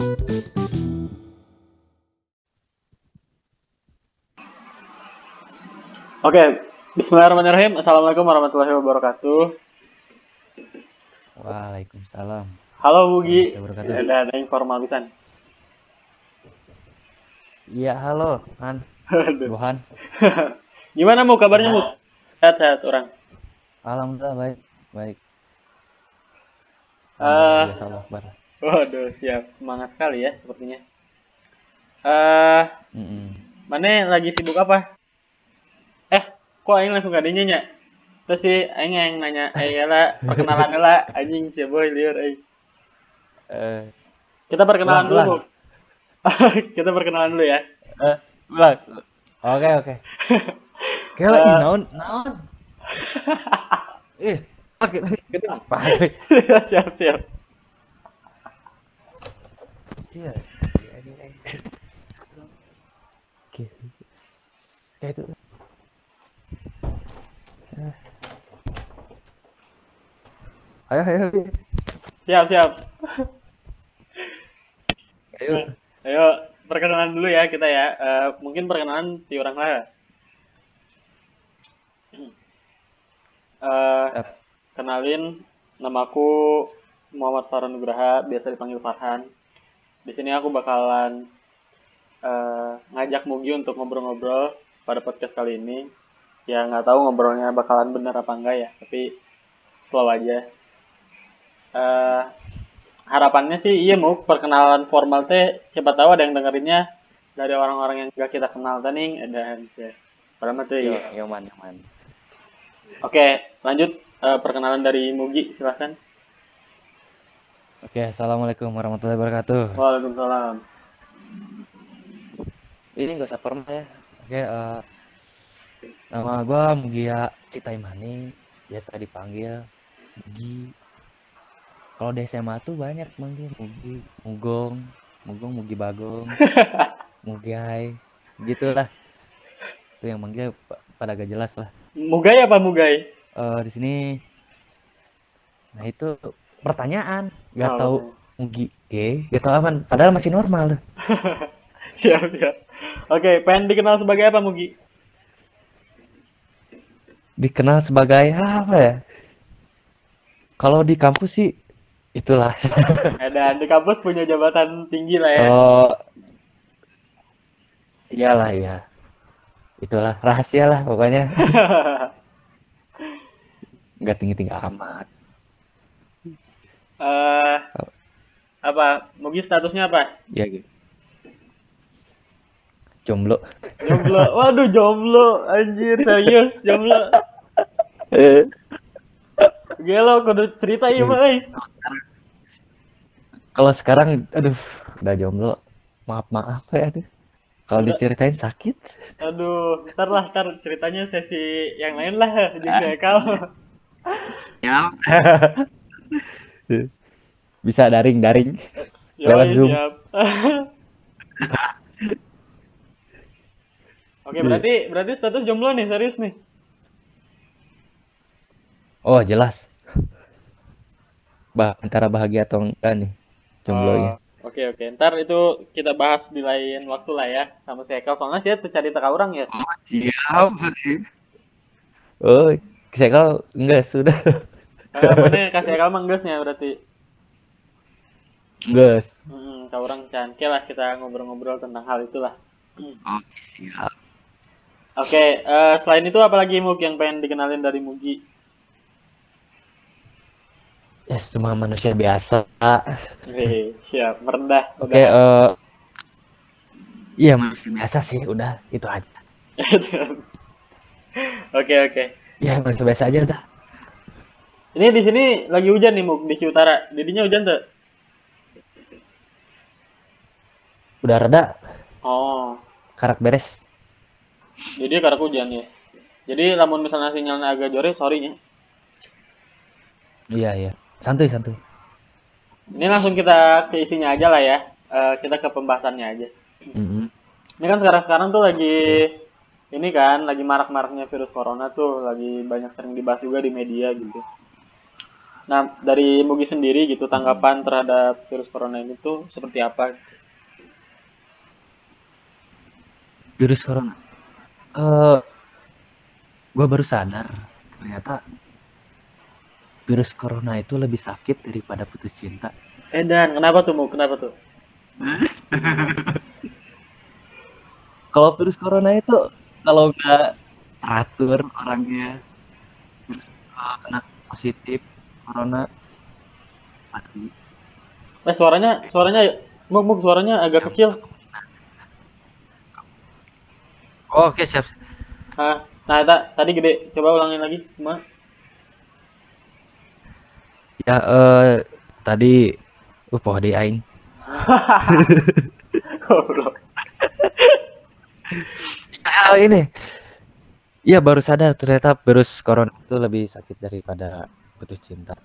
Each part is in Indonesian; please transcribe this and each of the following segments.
Oke, Bismillahirrahmanirrahim. Assalamualaikum warahmatullahi wabarakatuh. Waalaikumsalam. Halo Bugi. Ada ada informal pisan. Iya, halo, Han. Buhan. Gimana mau kabarnya Bu? Sehat-sehat orang. Alhamdulillah baik, baik. Eh. Alhamdulillah. Waduh, siap. Semangat sekali ya sepertinya. Eh, Mm-mm. mana lagi sibuk apa? Eh, kok aing langsung gak nya? Terus si aing yang nanya, "Eh, ya lah, perkenalan lah anjing si boy liur euy." Eh, Kita perkenalan Ulang, dulu. Kita perkenalan dulu ya. eh, ulang. Oke, oke. Kela Eh. ih naon, naon. Ih, kenapa? siap, siap. Siap. Oke. Kayak itu. Eh. Ayo, ayo, ayo. Siap, siap. Ayo. Ayo perkenalan dulu ya kita ya. Eh, mungkin perkenalan di orang lah. Eh, Siap. kenalin namaku Muhammad Farhan Nugraha, biasa dipanggil Farhan. Di sini aku bakalan eh, ngajak Mugi untuk ngobrol-ngobrol pada podcast kali ini. Ya nggak tahu ngobrolnya bakalan bener apa enggak ya, tapi slow aja. Eh, harapannya sih iya mau perkenalan formal teh siapa tahu ada yang dengerinnya dari orang-orang yang gak kita kenal tadi ada bisa. Padahal mah teh Yo, yo man, man. Oke, lanjut eh, perkenalan dari Mugi silahkan. Oke, assalamualaikum warahmatullahi wabarakatuh. Waalaikumsalam. Ini gak usah formal ya. Oke, eh, nama gua Mugia Citaimani, biasa dipanggil Mugi. Kalau di SMA tuh banyak manggil Mugi, Mugong, Mugong, Mugi Bagong, Mugai, gitulah. Itu yang manggil pa- pada gak jelas lah. Mugai apa Mugai? Eh, di sini, nah itu pertanyaan, gak Oh, tahu Mugi, oke, gak tahu apa, padahal masih normal. siap, siap. Oke, pengen dikenal sebagai apa Mugi? dikenal sebagai apa ya? Kalau di kampus sih itulah. Dan di kampus punya jabatan tinggi lah ya. Oh, iyalah ya. Itulah rahasia lah pokoknya. Nggak tinggi-tinggi amat. Eh, apa? Mugi statusnya apa? Ya gitu. Jomblo. Jomblo. Waduh, jomblo. Anjir, serius jomblo. Gelo, kudu cerita iya mah, euy. Kalau sekarang, aduh, udah jomblo. Maaf maaf ya, aduh. Kalau diceritain sakit. Aduh, ntar lah, ntar ceritanya sesi yang lain lah, jadi kau. Ya. Bisa daring daring. Lewat Yoi, Zoom. siap. Oke, berarti berarti status jomblo nih, serius nih. Oh jelas. Bah, antara bahagia atau enggak nih jomblonya. Oh, Oke, oke. Ntar itu kita bahas di lain waktu lah ya, sama si Eka. Soalnya sih tuh cari teka orang ya. Siap. Oh, saya kau enggak sudah. Karena mana kasih Eka mah geusnya berarti. Gus. Hmm, kau orang cangke lah kita ngobrol-ngobrol tentang hal itulah. Oke, siap. Oke, eh, selain itu apalagi Mug yang pengen dikenalin dari Mugi? Ya, cuma manusia biasa. Oke, siap, merendah. Oke, eh Iya, manusia biasa sih, udah itu aja. Oke, oke. Ya, manusia biasa aja udah. Ini di sini lagi hujan nih Mug di Ciutara. Didinya hujan tuh. Udah reda, Oh, karak beres. jadi karena hujan ya. Jadi lamun misalnya sinyalnya agak jore, sorry nya. Iya, iya. Santuy, santuy. Ini langsung kita ke isinya aja lah ya. Eh, kita ke pembahasannya aja. Mm-mm. Ini kan sekarang-sekarang tuh lagi ini kan lagi marak-maraknya virus corona tuh lagi banyak sering dibahas juga di media gitu. Nah, dari Mugi sendiri gitu tanggapan terhadap virus corona ini tuh seperti apa? Virus corona. Eh, gua baru sadar ternyata virus corona itu lebih sakit daripada putus cinta. Eh dan kenapa tuh Mu? Kenapa tuh? Kalau virus corona itu kalau nggak teratur orangnya eh, kena positif corona mati. Eh suaranya suaranya Muk, Muk suaranya agak kecil. Oh, Oke siap. Ah, nah ta- tadi gede. Coba ulangin lagi, Ma. Ya eh tadi uh poho deui aing. Ya, ini. Iya baru sadar ternyata virus corona itu lebih sakit daripada putus cinta.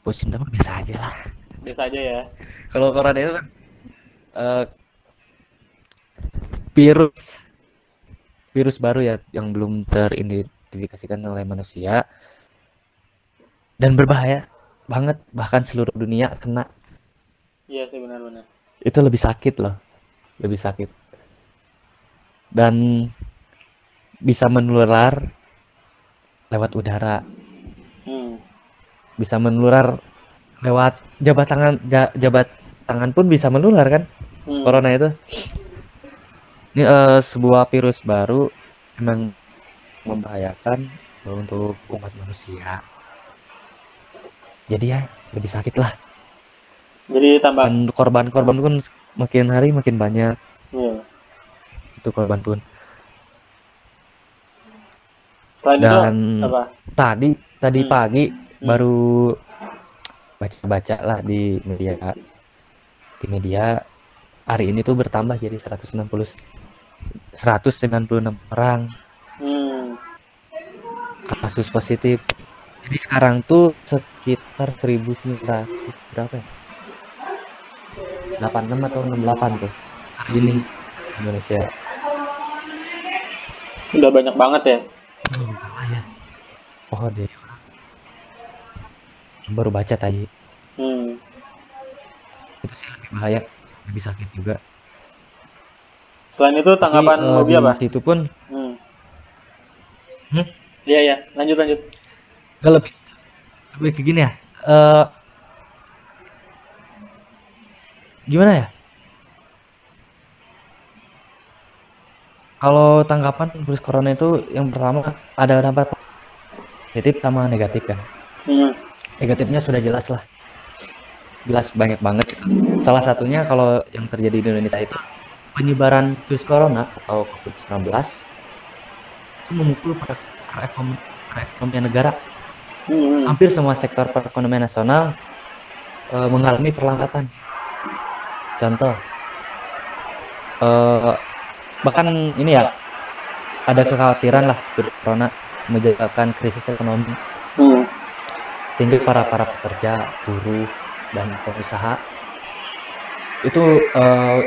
Putus cinta mah biasa aja lah. Biasa aja ya. Kalau corona itu kan eh, virus virus baru ya yang belum teridentifikasikan oleh manusia dan berbahaya banget bahkan seluruh dunia kena Iya sih benar-benar. itu lebih sakit loh lebih sakit dan bisa menular lewat udara. Bisa menular lewat jabat tangan ja- jabat tangan pun bisa menular kan Hmm. corona itu ini eh, sebuah virus baru emang membahayakan untuk umat manusia jadi ya lebih sakit lah Jadi tambah. dan korban-korban pun makin hari makin banyak Iya. itu korban pun Selain dan itu apa? tadi tadi Hmm. pagi Hmm. baru baca-baca lah di media di media. Hari ini tuh bertambah jadi 160 196 orang. Hmm. kasus positif. Jadi sekarang tuh sekitar 1900 berapa ya? 86 atau 68 tuh hari ini Indonesia. Udah banyak banget ya. oh, ya. Oh deh baru baca tadi Hmm. itu sih lebih bahaya lebih sakit juga Selain itu tanggapan Tapi, eh, di apa? situ pun Hmm. Hmm? Iya iya, lanjut lanjut. nggak lebih lebih ke gini ya eh gimana ya kalau tanggapan virus corona itu yang pertama ada dampak positif sama negatif kan Hmm. Negatifnya sudah jelas lah jelas banyak banget salah satunya kalau yang terjadi di Indonesia itu penyebaran virus corona atau COVID-19 itu memukul pada perekonom- perekonomian negara Hmm. hampir semua sektor perekonomian nasional eh, mengalami perlambatan. Contoh, eh, bahkan ini ya ada kekhawatiran lah virus corona menyebabkan krisis ekonomi Hmm. Sehingga para para pekerja, buruh dan pengusaha itu eh,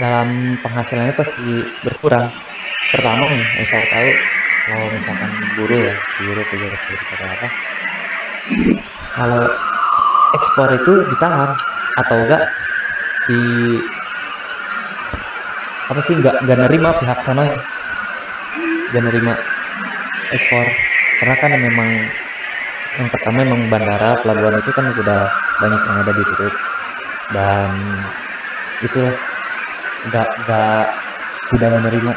dalam penghasilannya pasti berkurang. Pertama nih, yang saya tahu kalau misalkan buruh ya, buruh pejabat atau apa, kalau ekspor itu ditahan atau enggak si apa sih nggak nggak nerima pihak sana nggak nerima ekspor karena kan memang yang pertama memang bandara pelabuhan itu kan sudah banyak yang ada ditutup dan itulah nggak nggak tidak menerima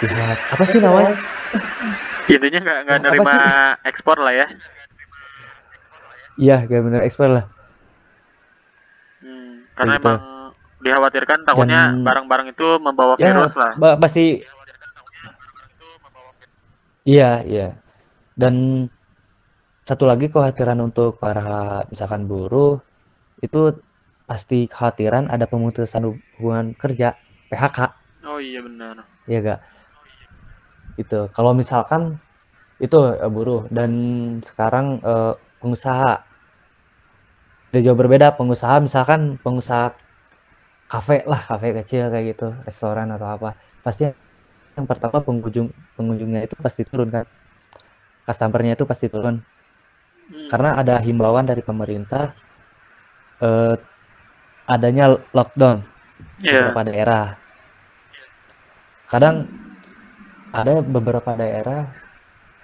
pihak apa sih namanya Intinya nggak nggak nerima ekspor lah ya. iya nggak bener ekspor lah Hmm. Karena Gitu. emang dikhawatirkan takutnya barang-barang itu membawa ya virus lah. ba- pasti iya iya dan satu lagi kekhawatiran untuk para misalkan buruh itu pasti kekhawatiran ada pemutusan hubungan kerja PHK Oh iya benar. Iya gak? Gitu. Kalau misalkan itu eh, buruh dan sekarang eh, pengusaha udah jauh berbeda pengusaha misalkan pengusaha kafe lah kafe kecil kayak gitu restoran atau apa pasti yang pertama pengunjung pengunjungnya itu pasti turun kan customernya itu pasti turun Hmm. karena ada himbauan dari pemerintah eh, adanya lockdown di Iya. beberapa daerah. Kadang ada beberapa daerah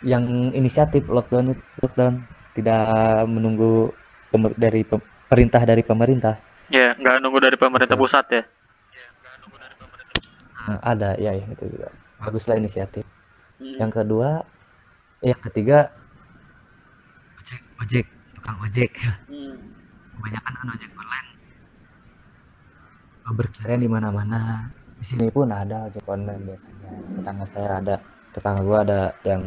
yang inisiatif lockdown lockdown tidak menunggu pemer- dari pem- perintah dari pemerintah. Iya, nggak nunggu dari pemerintah pusat ya. Nah, ada ya, ya itu juga baguslah inisiatif. Hmm. Yang kedua, yang ketiga ojek tukang ojek. Hmm. kebanyakan kan ojek online. Berkeliaran di mana-mana. Di sini pun ada ojek online biasanya. Tetangga saya ada tetangga gua ada yang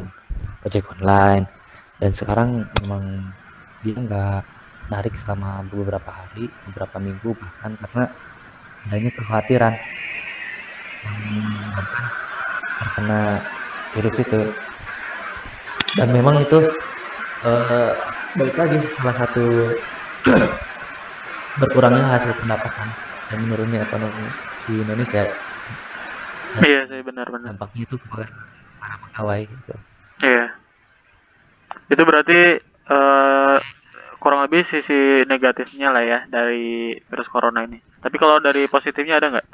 ojek online. Dan sekarang memang dia nggak narik selama beberapa hari beberapa minggu bahkan karena adanya kekhawatiran. Yang menyebabkan terkena virus itu. Dan memang itu eh, balik lagi salah satu berkurangnya hasil pendapatan dan menurunnya ekonomi di Indonesia Iya sih benar-benar. dampaknya itu kepada para pegawai gitu. Iya. Itu berarti eh, kurang lebih sisi negatifnya lah ya dari virus corona ini. Tapi kalau dari positifnya ada nggak?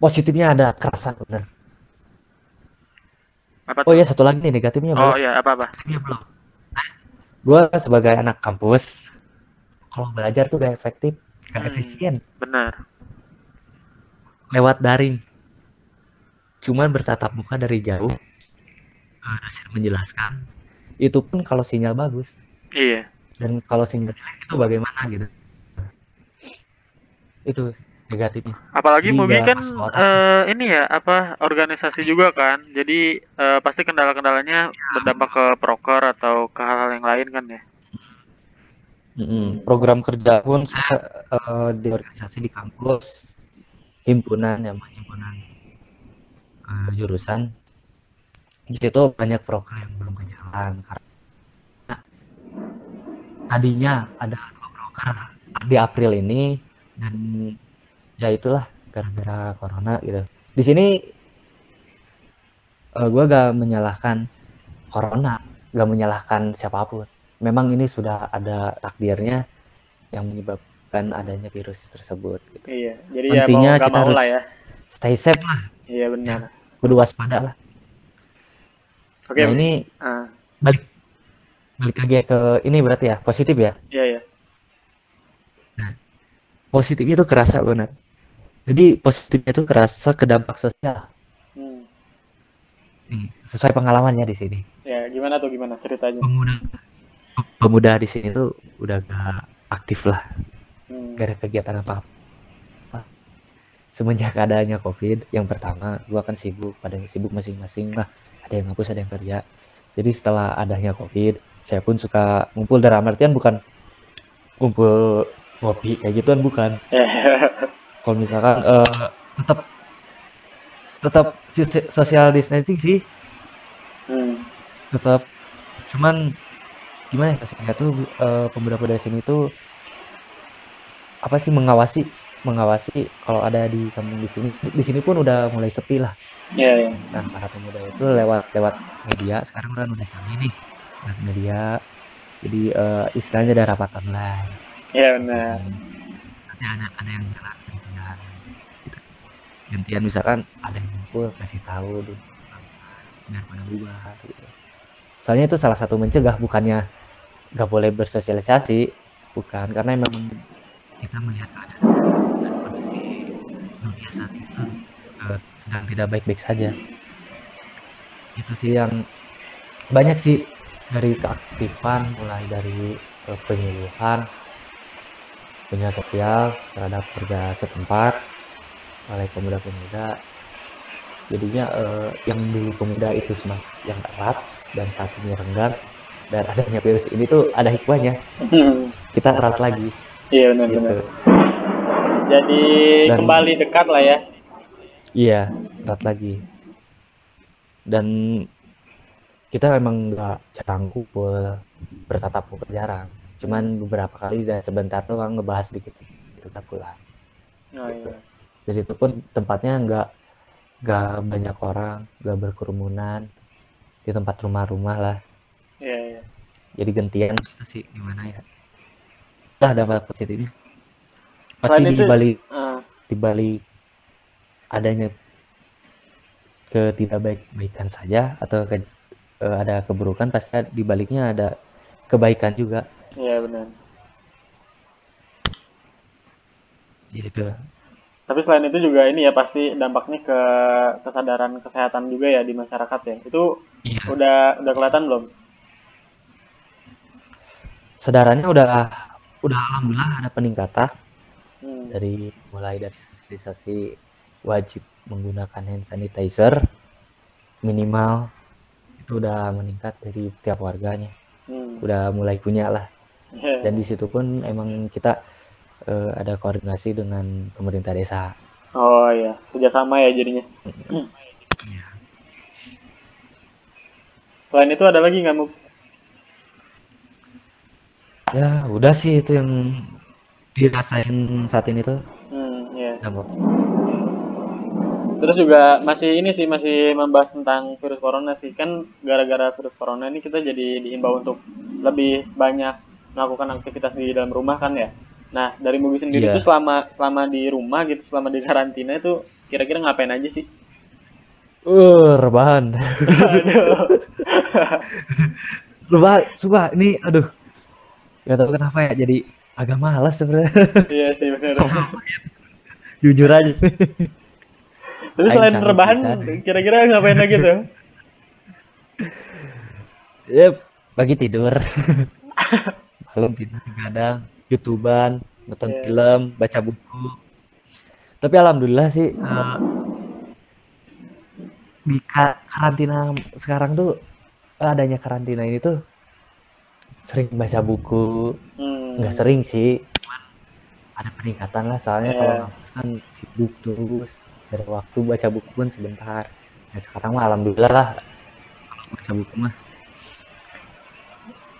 positifnya ada kerasa bener Apa oh tuh? ya satu lagi nih negatifnya Oh belum iya, apa-apa? negatifnya belum gue sebagai anak kampus kalau belajar tuh gak efektif gak Hmm. efisien Benar. lewat daring cuman bertatap muka dari jauh eh, dosen menjelaskan itu pun kalau sinyal bagus Iya. dan kalau sinyal jelek itu bagaimana gitu itu negatifnya Apalagi Jadi Mubi nggak kan eh, ini ya apa organisasi juga kan. Jadi eh, pasti kendala-kendalanya berdampak ke proker atau ke hal-hal yang lain kan ya. Program kerja pun saya eh, di organisasi di kampus himpunan ya himpunan eh, jurusan di situ banyak program yang belum berjalan karena tadinya ada dua proker di April ini dan ya itulah gara-gara corona gitu di sini eh, gua gak menyalahkan corona gak menyalahkan siapa pun memang ini sudah ada takdirnya yang menyebabkan adanya virus tersebut gitu. Iya. Jadi Intinya ya mau kita mau harus lah ya. stay safe lah Iya benar. kudu waspada lah Oke. nah ini ah, balik balik lagi ke ini berarti ya positif ya iya ya. positif itu kerasa benar jadi positifnya itu kerasa ke dampak sosial. Hmm. sesuai pengalamannya di sini. Ya gimana tuh gimana ceritanya? pemuda pemuda di sini tuh udah gak aktif lah. Hmm. gak ada kegiatan apa apa semenjak adanya covid yang pertama gua kan sibuk pada yang sibuk masing-masing lah. Ada yang ngapus ada yang kerja. Jadi setelah adanya covid saya pun suka ngumpul. Dalam artian bukan ngumpul ngopi kayak gituan bukan kalau misalkan eh, tetap tetap social distancing sih. Hmm. tetap cuman gimana ya kasihnya tuh eh, pemuda-pemuda sini tuh apa sih mengawasi mengawasi kalau ada di kampung di sini. Di sini pun udah mulai sepi lah. Iya ya. nah para pemuda itu lewat lewat media. Sekarang kan udah canggih nih lewat media. Jadi eh, istilahnya ada rapat online Iya benar. Nanti ada ada yang jalan gantian gitu. gantian misalkan ada yang ngumpul kasih tahu dulu biar pada bubar gitu soalnya itu salah satu mencegah bukannya nggak boleh bersosialisasi bukan karena memang kita melihat keadaan dan kondisi dunia saat itu eh, sedang tidak baik-baik saja itu sih yang banyak sih dari keaktifan mulai dari eh, penyuluhan punya sosial terhadap kerja setempat oleh pemuda-pemuda jadinya eh, yang dulu pemuda itu semakin yang erat dan saat ini renggang dan adanya virus ini tuh ada hikmahnya Hmm. kita erat lagi Iya benar gitu. Jadi Dan- kembali dekat lah ya. iya erat lagi dan kita memang nggak kumpul bertatap muka jarang cuman beberapa kali dan sebentar doang ngebahas dikit. Kita pulang Oh iya. jadi itu pun tempatnya nggak nggak banyak orang nggak berkerumunan. Di tempat rumah-rumah lah. Iya. iya. jadi gantian. Gitu sih gimana ya? Lah dampak positifnya. Pasti Selain itu- di balik Ah, di balik adanya ketidakbaik-baikan saja atau ke- eh, ada keburukan pasti di baliknya ada kebaikan juga iya benar. gitu Tapi selain itu juga ini ya pasti dampaknya ke kesadaran kesehatan juga ya di masyarakat ya. Itu iya udah udah kelihatan belum? saudaranya udah udah alhamdulillah ada peningkatan Hmm. dari mulai dari sosialisasi wajib menggunakan hand sanitizer minimal itu udah meningkat dari tiap warganya Hmm. udah mulai punya lah Iya. dan di situ pun emang kita eh, ada koordinasi dengan pemerintah desa Oh iya, kerjasama ya jadinya. Selain itu ada lagi nggak Muk? ya udah sih itu yang dirasain saat ini tuh Hmm, iya. dampak Terus juga masih ini sih masih membahas tentang virus corona sih kan gara-gara virus corona ini kita jadi diimbau untuk lebih banyak melakukan aktivitas di dalam rumah kan ya. Nah dari Mugi sendiri Iya. tuh selama selama di rumah gitu selama di karantina itu kira-kira ngapain aja sih? uh rebahan Aduh. rebahan sumpah ini aduh gak tahu kenapa ya jadi agak malas sebenarnya iya sih benar. jujur aja Tapi selain rebahan bisa. kira-kira ngapain lagi tuh? ya bagi tidur malam tidur kadang youtuban nonton Iya. film baca buku tapi alhamdulillah sih eh, di ka- karantina sekarang tuh adanya karantina ini tuh sering baca buku Hmm. nggak sering sih ada peningkatan lah soalnya Iya. kalau ngampus kan sibuk terus dari waktu baca buku pun sebentar nah sekarang mah alhamdulillah lah baca buku mah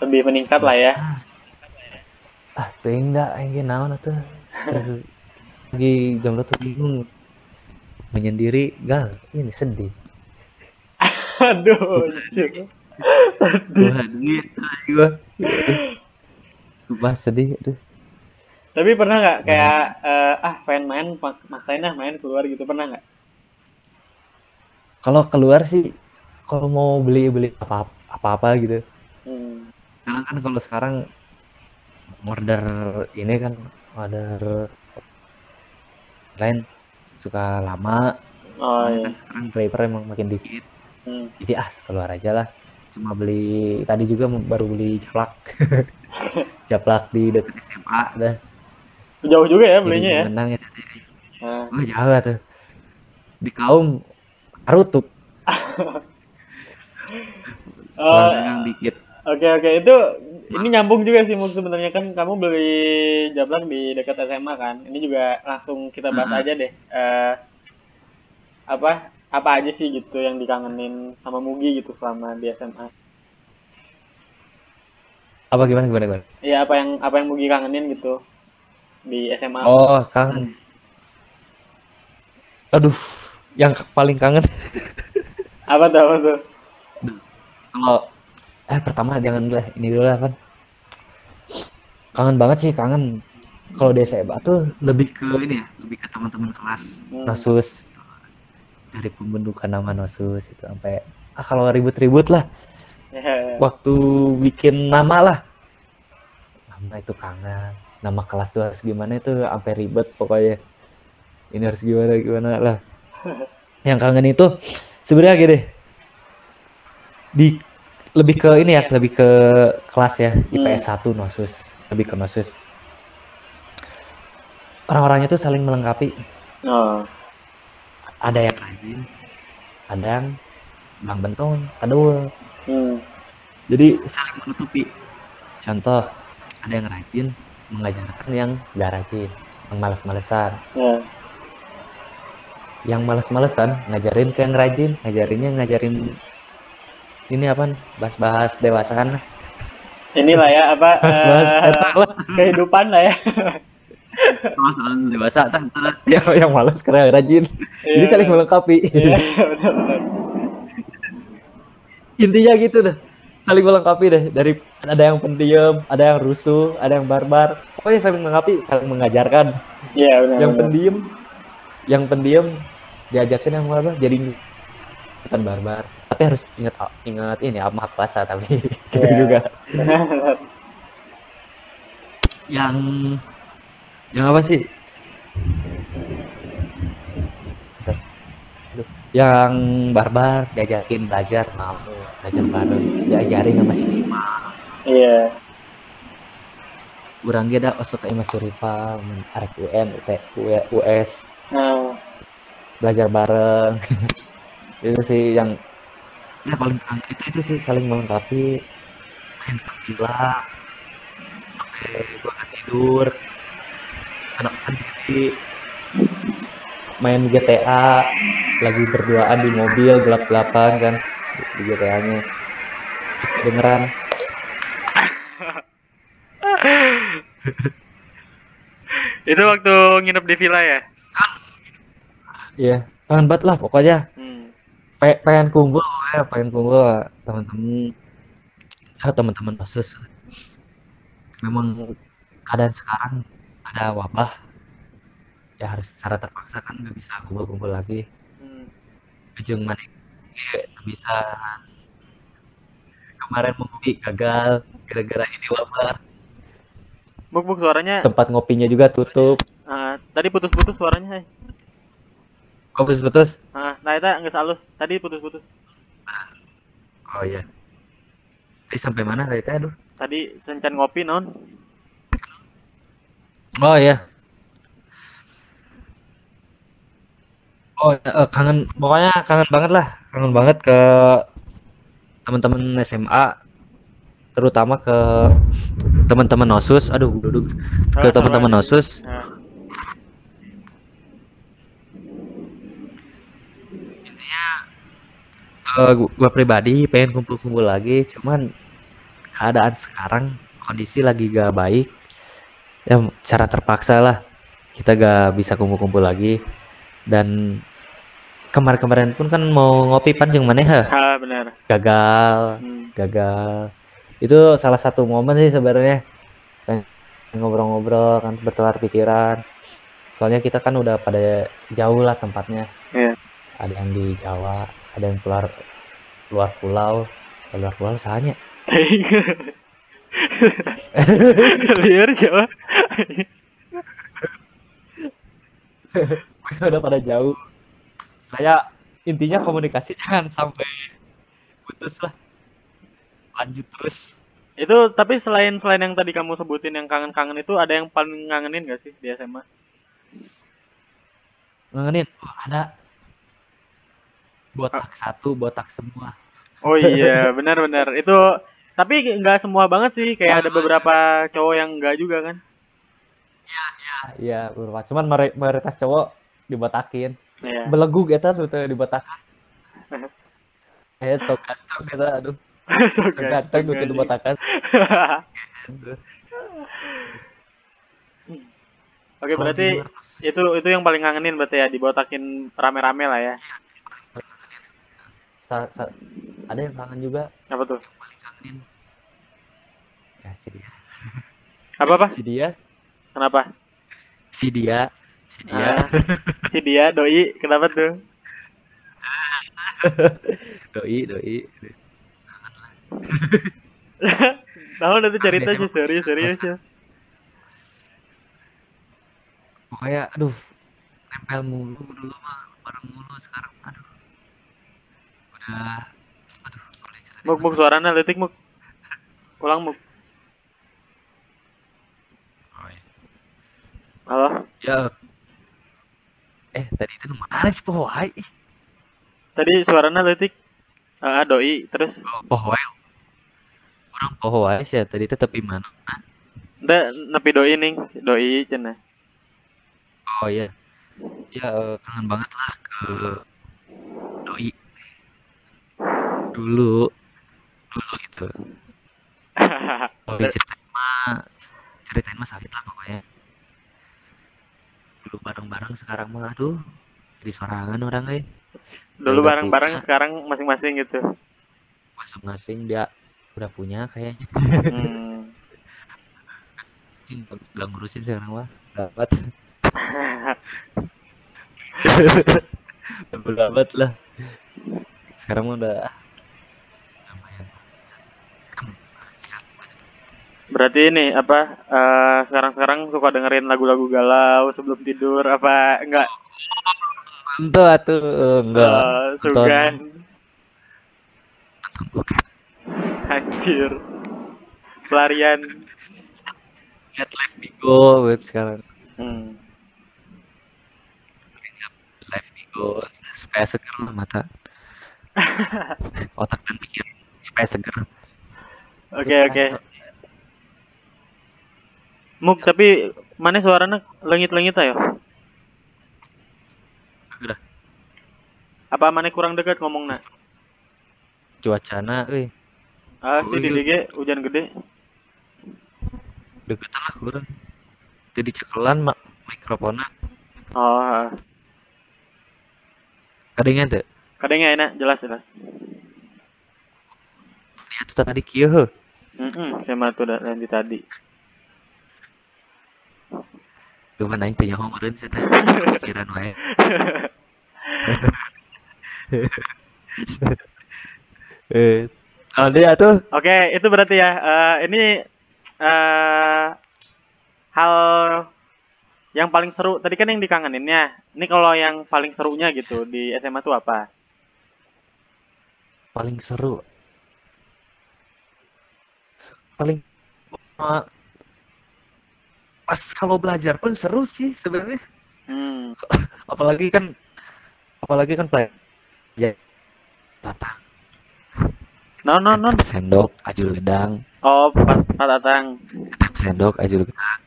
Lebih meningkat lah ya. Ah pengen dah aing naon atuh lagi jomblo tuh bingung menyendiri gal ini sedih Aduh. lucu. gua gua sedih aduh Tapi pernah nggak kayak eh, ah pengen main mak- maksain ah main keluar gitu pernah nggak? kalau keluar sih kalau mau beli beli apa apa apa gitu Hmm. Karena kan kalau sekarang order ini kan order lain suka lama. Oh iya. kan sekarang driver emang makin dikit. Hmm. Jadi ah keluar aja lah. Cuma beli tadi juga baru beli japlak. japlak di dekat SMA dah. Jauh juga ya Jadi belinya ya. menang ya. Nah, Oh jauh tuh. Di kaum Arutup, oh, dagang dikit. Oke oke itu ini nyambung juga sih Muk sebenarnya kan kamu beli jablak di dekat SMA kan. Ini juga langsung kita bahas Mm-mm. aja deh. Eh apa apa aja sih gitu yang dikangenin sama Mugi gitu selama di SMA. Apa gimana gimana gimana? Iya apa yang apa yang Mugi kangenin gitu di SMA. Oh, kangen. Aduh, yang paling kangen Apa tuh apa tuh? kalau eh pertama jangan lah, ini dulu lah kan kangen banget sih kangen. Kalau di SMA tuh lebih ke ini ya lebih ke teman-teman kelas. Hmm. nosus. Dari pembentukan nama nosus itu sampai ah kalau ribut-ribut lah. Waktu bikin nama lah. Nama itu kangen. Nama kelas tuh harus gimana itu sampai ribet pokoknya. Ini harus gimana gimana lah. Yang kangen itu sebenarnya gini. Di lebih ke ini ya lebih ke kelas ya IPS 1 nosus lebih ke nosus orang-orangnya tuh saling melengkapi. Oh. ada yang rajin ada yang bang bentong kadul Hmm. jadi saling menutupi. Contoh ada yang rajin mengajarkan yang gak rajin yang males-malesan Ya. yang males-malesan ngajarin ke yang rajin ngajarinnya ngajarin ini apa bahas-bahas dewasa kan Inilah ya apa bahas-bahas eh, etak lah kehidupan lah ya. bahas dewasa tah tah. yang yang malas karena rajin jadi Iya. saling melengkapi Iya, benar-benar. intinya gitu dah saling melengkapi deh dari ada yang pendiam ada yang rusuh ada yang barbar pokoknya saling melengkapi saling mengajarkan Iya benar. yang benar. pendiam yang pendiam diajakin yang barbar jadi ikutan barbar tapi harus ingat ingat ini apa puasa tapi gitu Iya. juga. Benar. yang yang apa sih? Yang barbar diajakin belajar mau belajar bareng. Diajarin sama si Bima Iya. kurang dia ada osok kayak Mas Suripa arek UN UT U- US Nah, belajar bareng. Itu sih yang ya paling itu itu sih saling melengkapi main gila sampai gua nggak tidur anak sendiri main GTA lagi berduaan di mobil gelap-gelapan kan di GTA-nya terus kedengeran itu waktu nginep di villa ya? iya kangen banget lah pokoknya Hmm. Pe- pengen kumpul ya pengen kumpul teman-teman ya teman-teman khusus memang keadaan sekarang ada wabah ya harus secara terpaksa kan nggak bisa kumpul-kumpul lagi Hmm. ujung mana nggak bisa kemarin ngopi gagal gara-gara ini wabah Buk buk suaranya. tempat ngopinya juga tutup ah, tadi putus-putus suaranya. Hai. Oh putus-putus Ah, nah itu nggak halus. Tadi putus-putus. oh iya Tadi sampai mana tadi teh aduh Tadi sencan ngopi non. Oh iya. Oh eh, kangen pokoknya kangen banget lah, kangen banget ke teman-teman SMA terutama ke teman-teman OSUS. Aduh, duduk ke Ah, teman-teman. OSUS. Nah, Eh, gua pribadi pengen kumpul-kumpul lagi, cuman keadaan sekarang kondisi lagi gak baik. Ya cara terpaksa lah kita gak bisa kumpul-kumpul lagi dan kemarin-kemarin pun kan mau ngopi panjang mana ya benar. gagal Hmm. gagal itu salah satu momen sih sebenarnya ngobrol-ngobrol kan bertukar pikiran soalnya kita kan udah pada jauh lah tempatnya Iya. ada yang di Jawa ada yang keluar luar pulau. Luar pulau soalnya Liar siapa? udah pada jauh. Saya intinya komunikasi jangan sampai putus lah. Lanjut terus. Itu tapi selain selain yang tadi kamu sebutin yang kangen-kangen itu ada yang paling ngangenin gak sih di SMA? ngangenin? Oh, ada botak satu botak semua. Oh iya, benar-benar. Itu tapi nggak semua banget sih, kayak ada beberapa cowok yang enggak juga kan? iya beberapa. Cuman mayoritas cowok dibotakin. Iya. belegu tuh tuh dibotakan eh sok ganteng kita aduh. So sok ganteng anjing. dibotakan. Oke, berarti itu itu yang paling ngangenin berarti ya dibotakin rame-rame lah ya. Ada yang kangen juga. Apa tuh? ya si dia. Apa apa? si dia. Kenapa? si dia. Si dia. Ah, si dia doi. Kenapa tuh? doi doi. Tahu tuh cerita sih serius serius ya. pokoknya aduh nempel mulu dulu mah bareng mulu sekarang. Aduh udah aduh Muk muk suaranya letik muk. Ulang muk. Oh, iya. Halo. ya eh tadi itu mana sih pohai Tadi suaranya letik. Ah, doi terus pohai orang pohai sih ya tadi itu tapi mana Nda nepi doi si doi cenah. oh iya ya eh, kangen banget lah ke doi dulu. Dulu gitu. Kalau diceritain mah ceritain mah sakit lah pokoknya. Dulu bareng-bareng sekarang mah aduh. Jadi sorangan orang eh. Dulu Udah bareng-bareng sekarang masing-masing gitu. masing-masing dia udah punya kayaknya. Hmm. Nggak ngurusin sekarang mah. Dapat. Dapat lah. Sekarang udah lumayan Berarti ini apa eh, sekarang-sekarang suka dengerin lagu-lagu galau sebelum tidur apa enggak? Tentu atuh enggak Eh, nonton Sugan. nonton bokep Anjir. Pelarian. lihat live Bigo web sekarang Hmm. live Bigo supaya seger lah mata otak dan pikiran supaya seger Oke oke. Muk tapi mana suaranya lengit-lengit ayo. udah Apa mana kurang dekat ngomongnya? cuacana euy Ah sih di. DG hujan gede. deket lah kurang jadi cekelan mak mikrofonnya Oh, kadangnya tuh kadangnya enak jelas jelas. lihat tuh tadi kieu heuh. Hmm, sama tuh da- nanti tadi. Cuma naik punya homerin saya teh pikiran wae. eh, kalau dia tuh Oke, itu berarti ya. eh, ini eh hal yang paling seru. Tadi kan yang dikangeninnya. Ini kalau yang paling serunya gitu di SMA tuh apa? paling seru. Paling pas kalau belajar pun seru sih sebenarnya. Hmm. Apalagi kan apalagi kan play ya tata Non non non. sendok ajul gedang Oh, Pak Pak Tatang. Sendok ajul gedang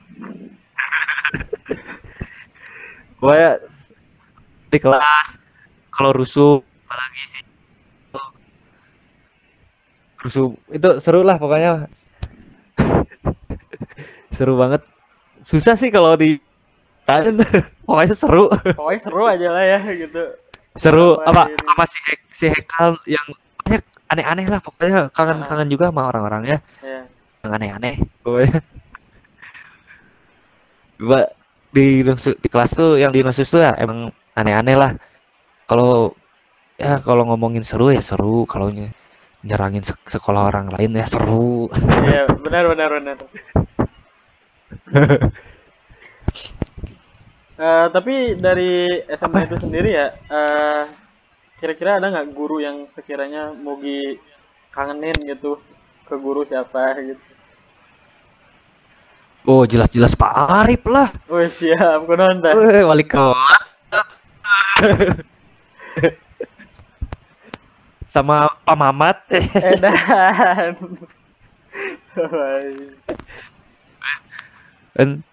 gue di kelas kalau rusuh apalagi sih rusuh itu seru lah pokoknya seru banget susah sih kalau di pokoknya seru Pokoknya seru aja lah ya gitu. seru apa apa si Hek, si Hekal yang banyak aneh-aneh lah pokoknya kangen Ah. kangen juga sama orang-orangnya Ya. yang aneh-aneh pokoknya gua di di kelas tuh yang di Nusus tuh ya emang aneh-aneh lah kalau ya kalau ngomongin seru ya seru kalau ny- nyerangin sek- sekolah orang lain ya seru Iya, benar benar benar. Eh, tapi dari SMA itu sendiri ya, eh, kira-kira ada nggak guru yang sekiranya Mugi kangenin gitu ke guru siapa gitu? oh jelas-jelas Pak Arif lah Wih siap, kunon dah. Weh, wali kelas sama Pak Mamat Edan. Dan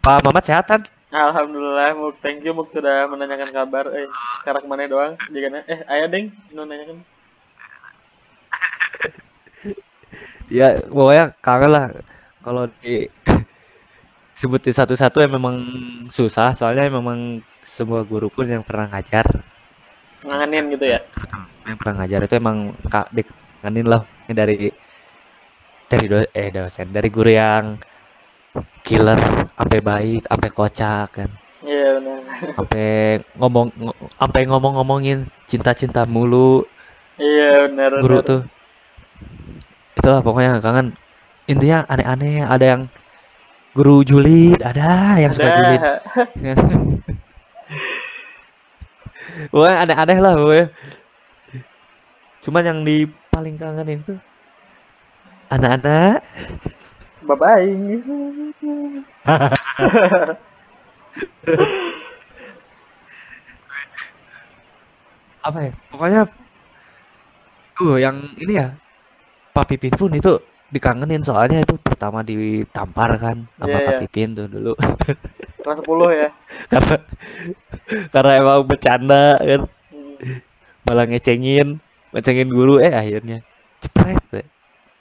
Pak Mamat sehat kan Alhamdulillah, Muk. Thank you, Muk sudah menanyakan kabar. Eh, karak mana doang? Jika eh, ayah deng, nu nanyakan. ya pokoknya kangen lah kalau di sebutin satu-satu ya memang susah soalnya memang semua guru pun yang pernah ngajar Ngangenin gitu ya. yang pernah ngajar itu emang kak dikangenin lah dari dari do, eh dosen dari guru yang killer sampai baik sampai kocak kan Iya benar. sampai ngomong ngo- sampai ngomong-ngomongin cinta-cinta mulu Iya benar. guru benar. tuh itulah pokoknya kangen intinya aneh-aneh ada yang guru julid ada yang suka julid Ada. pokoknya aneh-aneh lah pokoknya cuman yang di paling kangenin tuh anak-anak Bye-bye. apa ya pokoknya tuh yang ini ya Pak Pipin pun itu dikangenin soalnya itu pertama ditampar kan sama Iya, Pak iya. Pipin tuh dulu Kelas 10 ya. karena karena emang bercanda kan Hmm. malah ngecengin ngecengin guru eh akhirnya cepret deh.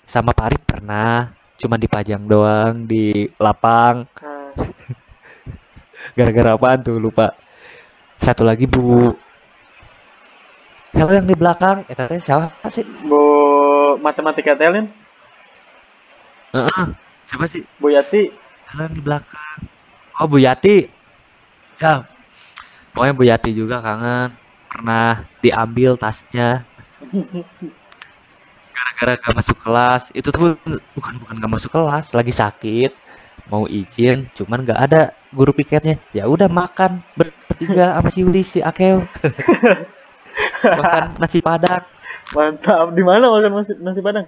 sama Pak Arif pernah cuma dipajang doang di lapang. Nah, gara-gara apaan tuh lupa. Satu lagi Bu. Siapa yang di belakang? Eh, tadi siapa sih? Bu matematika Telin. Heeh. siapa sih? Bu Yati. Jalan di belakang? Oh Bu Yati. Ya pokoknya Bu Yati juga kangen. Pernah diambil tasnya gara-gara gak masuk kelas. Itu tuh bukan bukan gak masuk kelas lagi sakit. Mau izin cuman gak ada guru piketnya. Ya udah makan bertiga sama si Yuli si Akeo. Makan nasi padang. Mantap. Di mana makan nasi, nasi padang?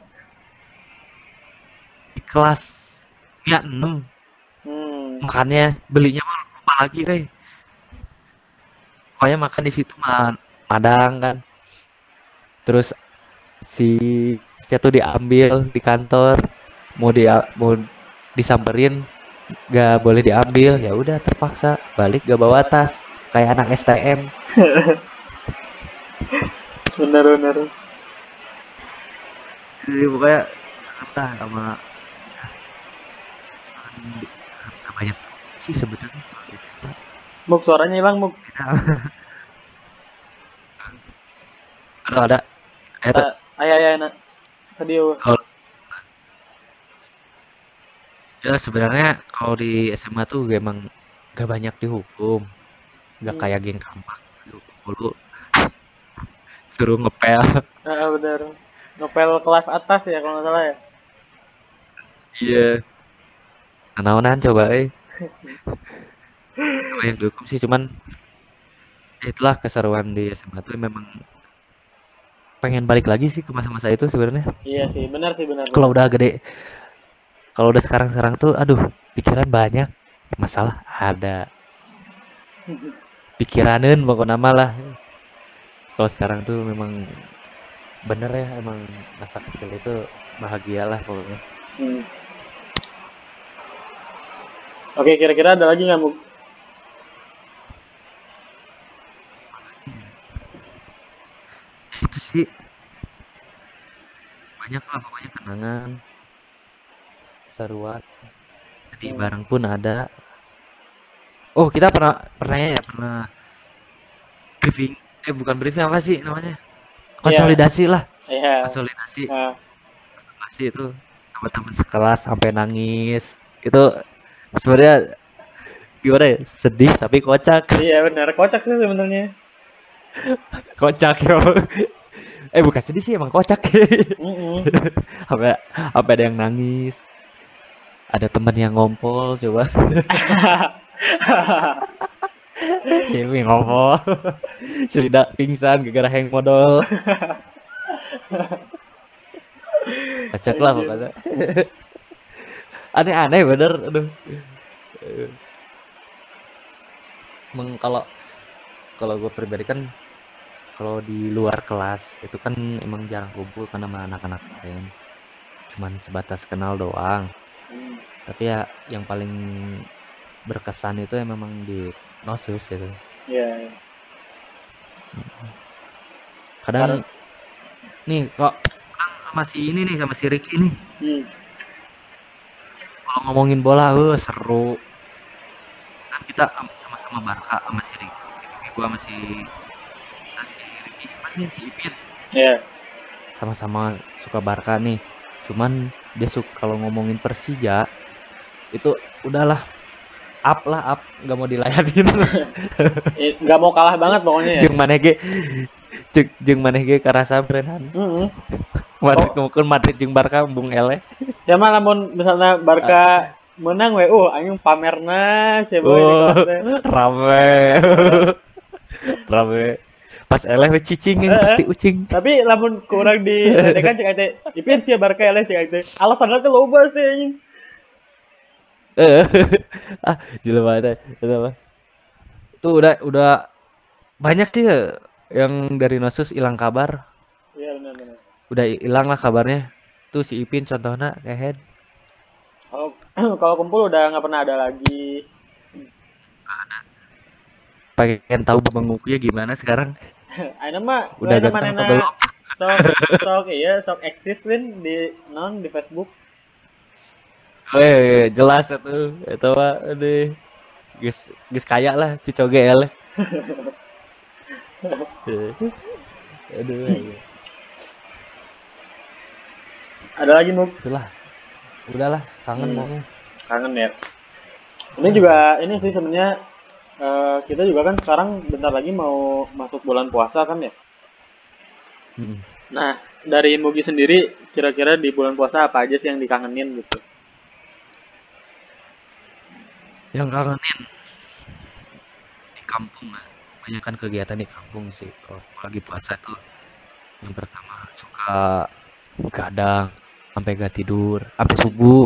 Di kelas ya 6 hmm. makannya belinya lupa lagi deh pokoknya makan di situ mah padang kan. Terus si si tuh diambil di kantor mau dia mau disamperin gak boleh diambil. Ya udah terpaksa. Balik gak bawa tas kayak anak STM bener bener jadi pokoknya apa sama gak banyak sih sebetulnya muk suaranya hilang muk. Ada. Ada. Ada ayah ayah nak tadi ya sebenarnya kalau di SMA tuh emang gak banyak dihukum. Gak Hmm. kayak geng kampak dulu suruh ngepel. Ah bener. Ngepel kelas atas ya kalau nggak salah ya? Iya. Naonan coba eh. Banyak dihukum sih cuman itulah keseruan di SMA tuh memang pengen balik lagi sih ke masa-masa itu sebenarnya. Iya sih benar sih benar kalau udah gede kalau udah sekarang-sekarang tuh aduh pikiran banyak. Masalah ada. Pikiranin pokoknya nama lah. Kalau sekarang tuh memang bener ya emang masa kecil itu bahagia lah pokoknya. Hmm. Oke, kira-kira ada lagi nggak, sih? Banyak lah pokoknya kenangan seruan. Sedih Hmm. bareng pun ada. Oh kita pernah pernah ya? Pernah briefing. Eh bukan briefing apa sih namanya? Konsolidasi lah. Iya. konsolidasi. Nah, masih itu sama teman sekelas sampai nangis. Itu sebenarnya gimana ya? Sedih tapi kocak. Iya benar, kocak sih sebenarnya. kocak ya eh bukan sedih sih emang kocak. Sampai sampai ada yang nangis? Ada teman yang ngompol coba. Silvi ngompol. Silida pingsan gara-gara hang modal. Kocak lah pokoknya. Aneh-aneh bener. Aduh. Emang kalau kalau gue pribadi kan kalau di luar kelas itu kan emang jarang kumpul karena sama anak-anak lain cuman sebatas kenal doang Hmm. tapi ya yang paling berkesan itu ya memang di nosus gitu Iya. kadang nih kok sama si ini nih sama si Ricky nih Hmm. kalau ngomongin bola eh seru kan kita am- sama-sama Barca sama si Ricky gua sama si Sih si Ipin Iya. sama-sama suka Barca nih. Cuman dia suka kalau ngomongin Persija itu udahlah up lah up. Nggak mau dilayanin. Eh, nggak mau kalah banget pokoknya ya. jeung maneh ge jeung jeung maneh ge karasa berenang Mm-mm. Madrid Oh. mungkin Madrid jeung Barca bung ele. Ya mah lamun misalnya Barca menang we, uh anjing pamerna sih di oh rame. Rame pas ele we cicing Eh, pasti ucing. Tapi lamun kurang di ledekan cek ate, ipin sih Barca eleh cek ate. Alasannya tuh loba sih anjing. eh ah jelema teh itu apa tuh udah udah banyak sih ya yang dari Nosus hilang kabar. Iya benar benar. udah hilang lah kabarnya. Tuh si Ipin contohnya kehead Kalau kalau kumpul udah nggak pernah ada lagi. pengen tahu benguknya gimana sekarang Aina mah udah ganteng mana sok sok iya sok eksis Win di non di Facebook. Eh, jelas itu. Itu mah aduh. Geus geus kaya lah Cicoge ele. aduh. Ada lagi Muk? Itulah. udahlah kangen Hmm. kangen ya ini juga ini sih sebenarnya eh, kita juga kan sekarang bentar lagi mau masuk bulan puasa kan ya? Mm-mm. nah dari Mugi sendiri kira-kira di bulan puasa apa aja sih yang dikangenin gitu? Yang kangenin di kampung lah. Banyak kan kegiatan di kampung sih. Kalau lagi puasa tuh yang pertama suka begadang sampai gak tidur sampai subuh.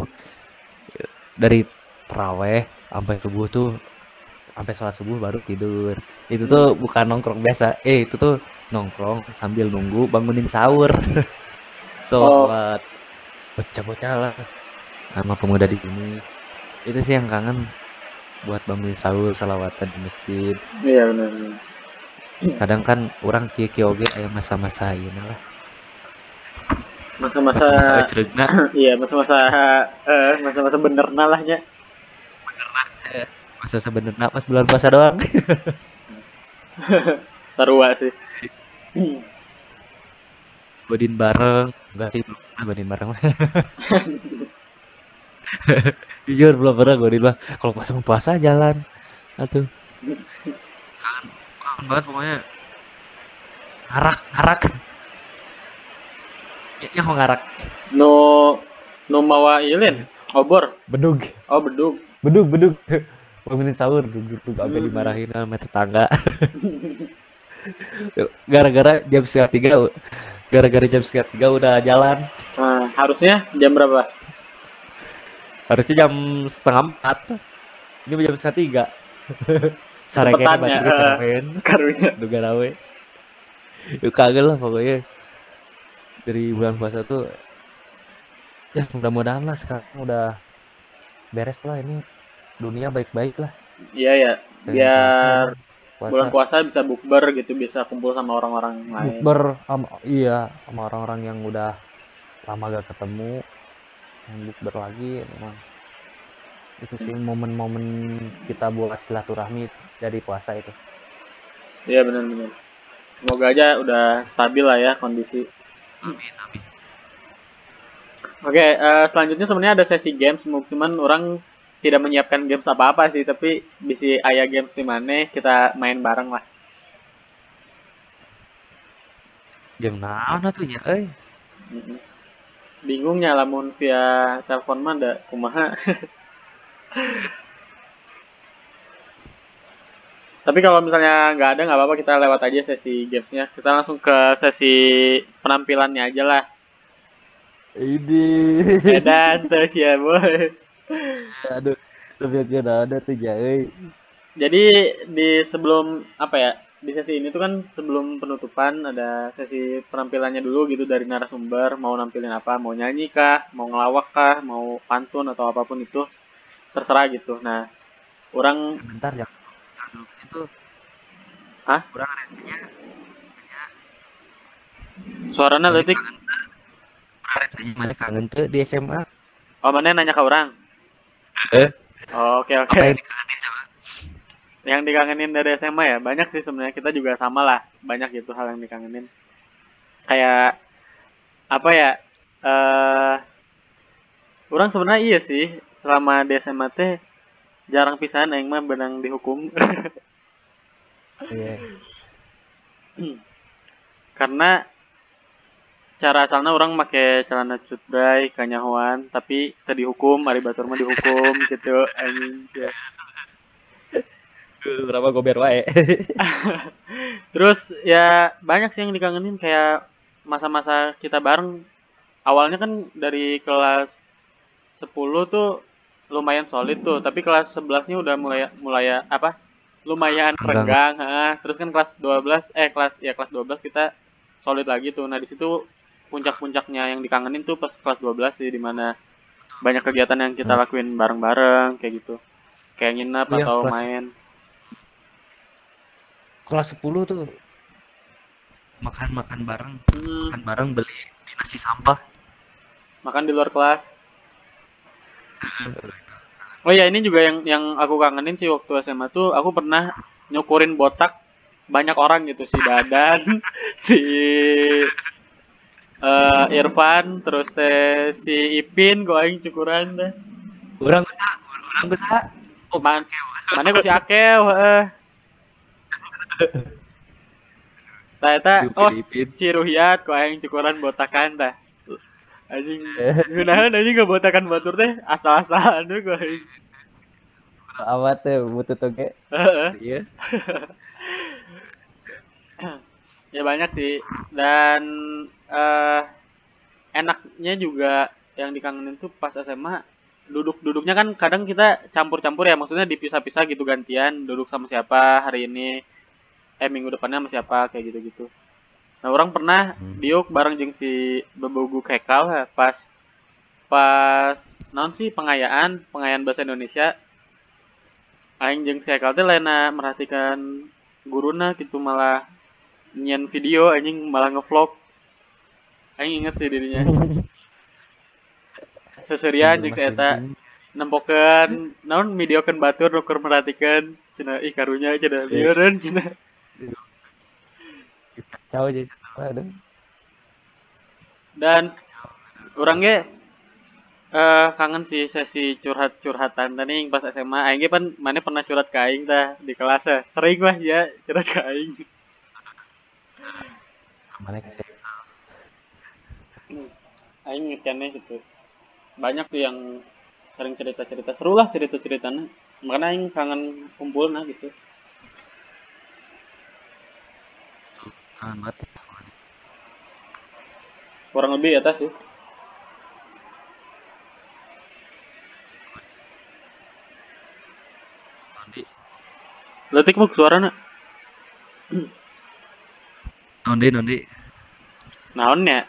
Dari teraweh sampai subuh tuh sampai sholat subuh baru tidur. Itu tuh bukan nongkrong biasa. Eh itu tuh nongkrong sambil nunggu bangunin sahur. Tuh Oh. bocah-bocah lah sama pemuda di sini. Itu sih yang kangen buat bangunin sahur salawatan di masjid. Iya benar kadang kan orang kieu kieu oge aya masa-masa ieu lah. Masa-masa iya masa-masa eh masa-masa bener nalahnya masa sebenarnya pas bulan puasa doang. Sarua sih. Godin bareng. Enggak sih belum pernah godin bareng. Jujur belum pernah godin mah kalau pas mau puasa jalan. Atuh kangen kangen banget pokoknya. Ngarak ngarak. Ya, ya mau ngarak? No no mawa ilin obor. Bedug. Oh bedug. Bedug bedug bangunin sahur duduk sampai Hmm. dimarahin sama tetangga. Gara-gara jam setengah tiga gara-gara jam setengah tiga udah jalan. Nah, harusnya jam berapa? Harusnya jam setengah empat. Ini jam setengah tiga. Sare kayaknya Cepetan ya, baca eh. karunya. Duga rawe. Yuk kagel lah pokoknya. Dari bulan puasa tuh ya mudah-mudahan lah sekarang udah beres lah ini dunia baik-baik lah. Iya ya. Biar puasa, bulan puasa bisa bukber gitu bisa kumpul sama orang-orang lain. Bukber sama iya sama orang-orang yang udah lama gak ketemu. Yang bukber lagi memang. Itu sih momen-momen kita buat silaturahmi dari puasa itu. Iya benar-benar semoga aja udah stabil lah ya kondisi. Amin amin. Oke eh, selanjutnya sebenarnya ada sesi games cuman orang tidak menyiapkan games apa-apa sih tapi bisa ayah games di mana kita main bareng lah. Jam naon tuh ya eh? Mm-mm. bingungnya lamun via telepon mah ada kumaha. Tapi kalau misalnya nggak ada nggak apa-apa kita lewat aja sesi gamesnya. Kita langsung ke sesi penampilannya aja lah. Ini. Edan terus ya boy aduh lebih ada tuh eh jadi di sebelum apa ya di sesi ini tuh kan sebelum penutupan ada sesi penampilannya dulu gitu dari narasumber mau nampilin apa mau nyanyi kah mau ngelawak kah mau pantun atau apa pun itu terserah gitu. Nah orang bentar ya aduh itu Hah? kurang rentenya suaranya letik. mana kangen tuh di SMA oh mana nanya ke orang eh? Oh, oke oke. Apa yang dikangenin coba? Yang dikangenin dari SMA ya banyak sih sebenarnya. Kita juga sama lah banyak gitu hal yang dikangenin. Kayak apa ya eh orang sebenarnya iya sih selama di SMA teh jarang pisahan yang mah benang dihukum. Iya. Karena cara asalnya orang make celana cutbray kanyahoan tapi tadi hukum ari batur mah dihukum gitu anjing ya. berapa gober wae Terus ya banyak sih yang dikangenin kayak masa-masa kita bareng. Awalnya kan dari kelas 10 tuh lumayan solid tuh, tapi kelas 11-nya udah mulai mulai apa? Lumayan Renggang. Terus kan kelas 12 eh kelas ya kelas 12 kita solid lagi tuh. Nah, di situ puncak-puncaknya yang dikangenin tuh pas kelas 12 sih di mana banyak kegiatan yang kita lakuin bareng-bareng kayak gitu. Kayak nginep Iya, atau kelas- main. kelas 10 tuh makan makan bareng Hmm, makan bareng beli di nasi sampah makan di luar kelas. Oh ya ini juga yang yang aku kangenin sih waktu SMA tuh aku pernah nyukurin botak banyak orang gitu si Dadan, si eh Irfan terus teh si Ipin gua aing cukuran teh. Urang bisa, urang bisa. oh man mana gua si Akew eta Yupi oh si Ruhiat gua aing cukuran botakan tah. Anjing ngeunaheun anjing botakan batur teh asal-asalan tuh aing. Awat teh butuh toge. Iya. ya banyak sih dan eh enaknya juga yang dikangenin tuh pas SMA duduk-duduknya kan kadang kita campur-campur ya maksudnya dipisah-pisah gitu gantian duduk sama siapa hari ini eh minggu depannya sama siapa kayak gitu-gitu. Nah orang pernah Hmm. diuk bareng jeung si Bebogu Kekal ya, pas pas non sih pengayaan pengayaan bahasa Indonesia. Aing jeung si Kekal teh laina merhatikan guruna gitu malah nyian video anjing malah ngevlog aing inget sih dirinya. Seserian jeung si eta. nempokeun naon videokeun batur nuker merhatikan cenah ih karunya cenah lieureun cenah Kacau jadi dan orang ge eh kangen sih sesi curhat-curhatan tadi pas SMA aing ge pan mana pernah curhat ke aing tah di kelas ya. sering lah ya curhat ke aing. Ke mana ke? Aing ngekennya gitu. Banyak tuh yang sering cerita-cerita. Seru lah cerita-ceritanya. Makanya aing kangen kumpul nah gitu. Kangen banget. kurang lebih atas sih. Letik muk suarana nondi, nondi. naonnya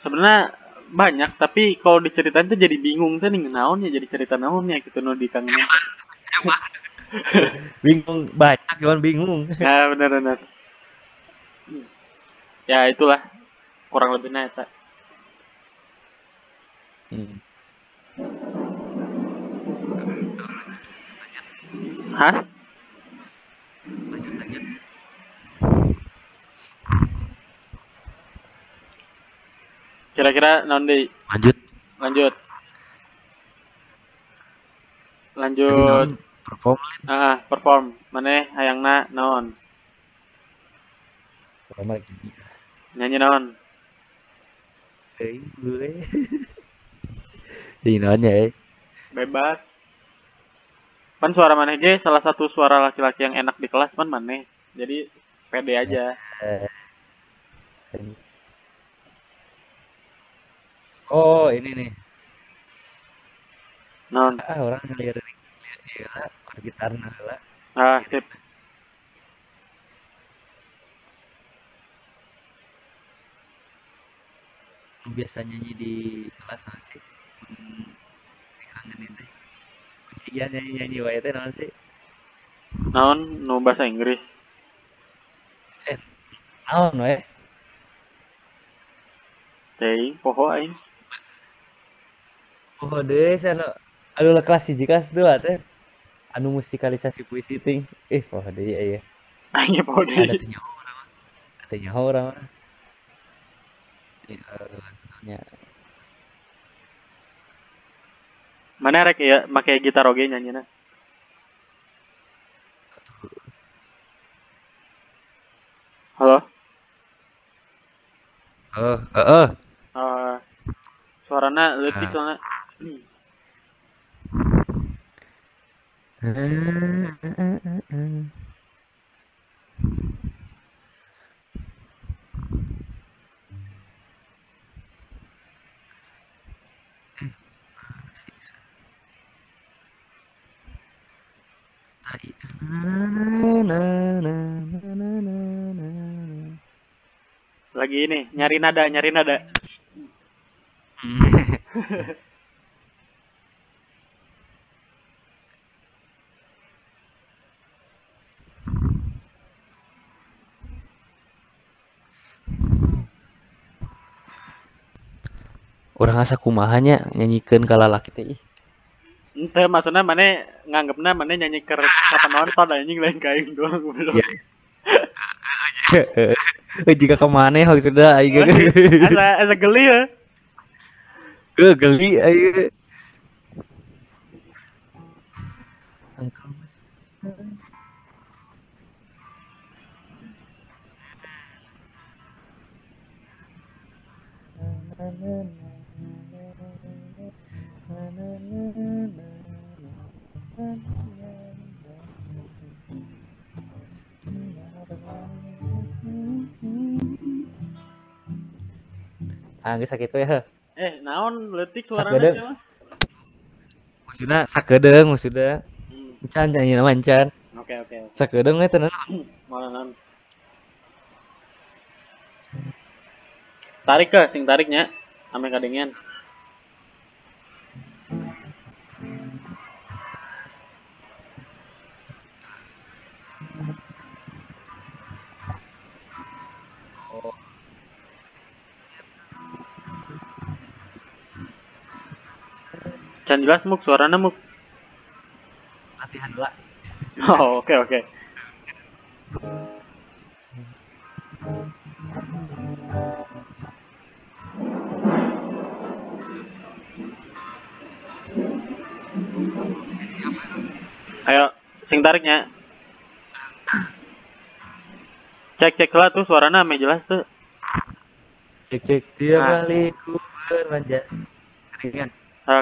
sebenarnya banyak tapi kalau diceritain tuh jadi bingung. Tuh nih naonnya jadi cerita naonnya gitu no dikangenin Bingung banyak, cuman bingung. nah benar benar ya itulah. Kurang lebihnya eta Hmm. hah kira-kira naon deui Lanjut. lanjut. Lanjut. Non perform ah perform. Mana? Hayangna naon perform lagi. nyanyi naon Eh, gue. Di nanya eh. bebas. Pan suara maneh ge salah satu suara laki-laki yang enak di kelas pan maneh jadi pede aja. Eh. Oh, ini nih. naon Ah, orang ngeliat dari lihat dia lah, kode gitar lah. ah sip biasa nyanyi di kelas nggak sih? Hmm, dikangenin deh. Kuncian nyanyi-nyanyi wae teh naon sih? naon nu bahasa Inggris Naon wae? teh poho aing Oh, deh, sana. Aduh lah kelas hiji kelas dua teh. Anu musikalisasi puisi ting. Eh, oh deh ya ya. aing ge poho Ada deui. Teh nyaho urang mah. Ya, mana rek ya make gitar oge nyanyina halo Oh, heeh. Eh, suarana leutik Ah. soalnya lagi ini nyari nada nyari nada Orang asa kumahanya nyanyikeun ka lalaki teh ih. ente maksudnya mana nganggepnya mana nyanyi ke kapan nonton anjing lain kain doang belum Iya. Eh, jika ke mana maksudnya aing asa asa geli ya Gue geli ayo. Engkau masih Ah, geus sakitu ya. eh naon letik Sakit suaranya mah Maksudnya sakedeung maksudnya. Hmm, Encan nyanyi nama encan. oke oke Sakedeung we tenan. mana naon tarik ke sing tariknya ame kadengian Can jelas muk suaranya muk. Latihan lah. Oh, oke oke. Ayo, sing tariknya. Cek cek lah tuh suaranya ame jelas tuh. Cek cek tiap Nah. kali ku bermanja. Keringan. Ah.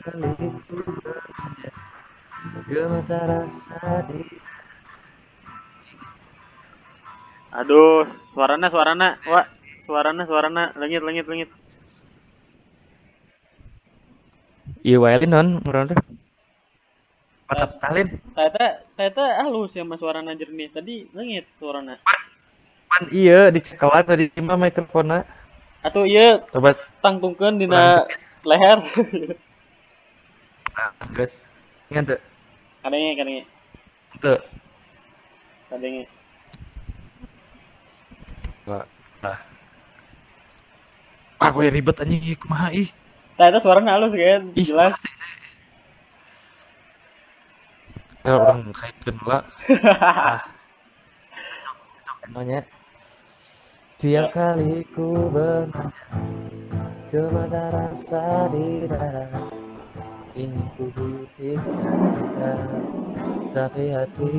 Rasa di Aduh, suaranya suaranya, wah, suaranya suaranya, lengit lengit lengit. Iya wae non urang teh. Patap talin. Ternyata ternyata halus ya mas suaranya jernih. Tadi lengit suaranya. Pan iya dicekelan tadi mah mikrofona. Atau iya Coba tangtungkeun dina leher. ah, geus. Ingat teu? kadengi kadengi Teu. kadengi. Wah. Nah. Ah, gue ribet anjing kumaha ih. Ternyata suaranya halus kan, Ih, jelas. Ya orang kaitkeun lah. ah. Namanya. Tiap kali ku bermanja Kepada rasa di dada Bisikkan cinta Tapi hati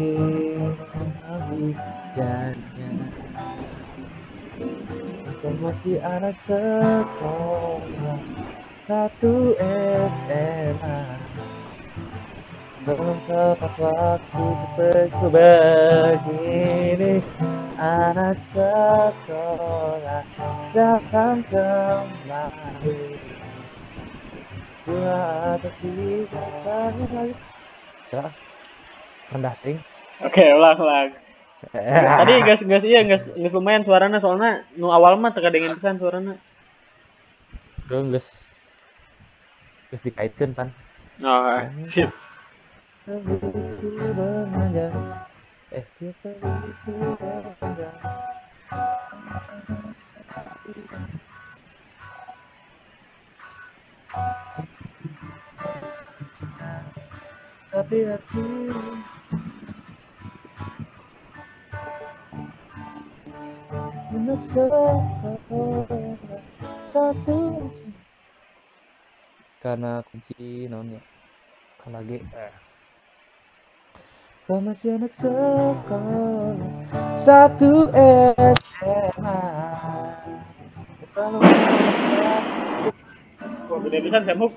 janjinya Aku masih anak sekolah Satu SMA belum tepat waktu seperti begini. Anak sekolah datang kembali Lagi Ya, rendah ting Oke, ulang ulang. Tadi gas gas iya gas gas lumayan suaranya soalnya nu awal mah teka dengan pisan suaranya. Gue nges Terus dikaitkan pan Oh, sip. Eh, tiap kali ku bermanja Tapi sekolah satu karena kunci nonnya kan lagi eh. Kau masih anak sekolah. Satu SMA kalau gede pisan semuk.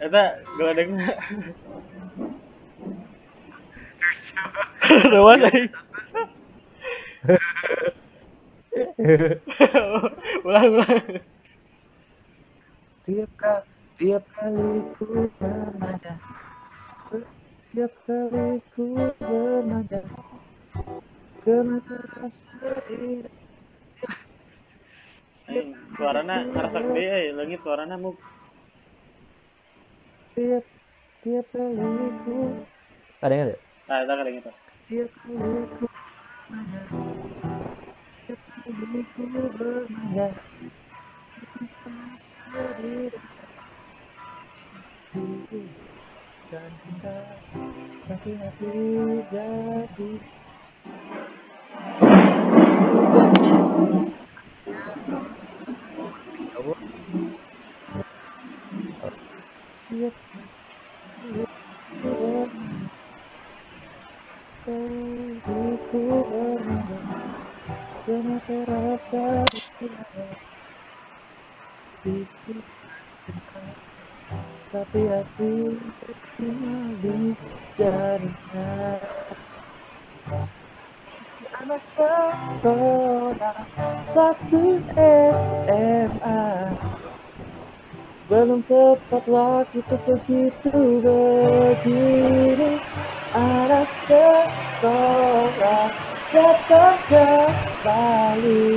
Eta geledengna. Ruas aing. ulang ulang. tiap kali tiap kali ku bermanja tiap kali ku bermanja ke mata rasa di Aing suarana ngerasa gede euy, leungit suarana muk. tiap tiap kali ku ada? Nggak ada Tah eta kadang itu. tiap kali ku bermanja tiap kali ku bermanja ke di tapi hati jadi terasa tapi hati di jarinya anak sekolah satu SMA belum tepat waktu untuk begitu begini anak sekolah datang kembali.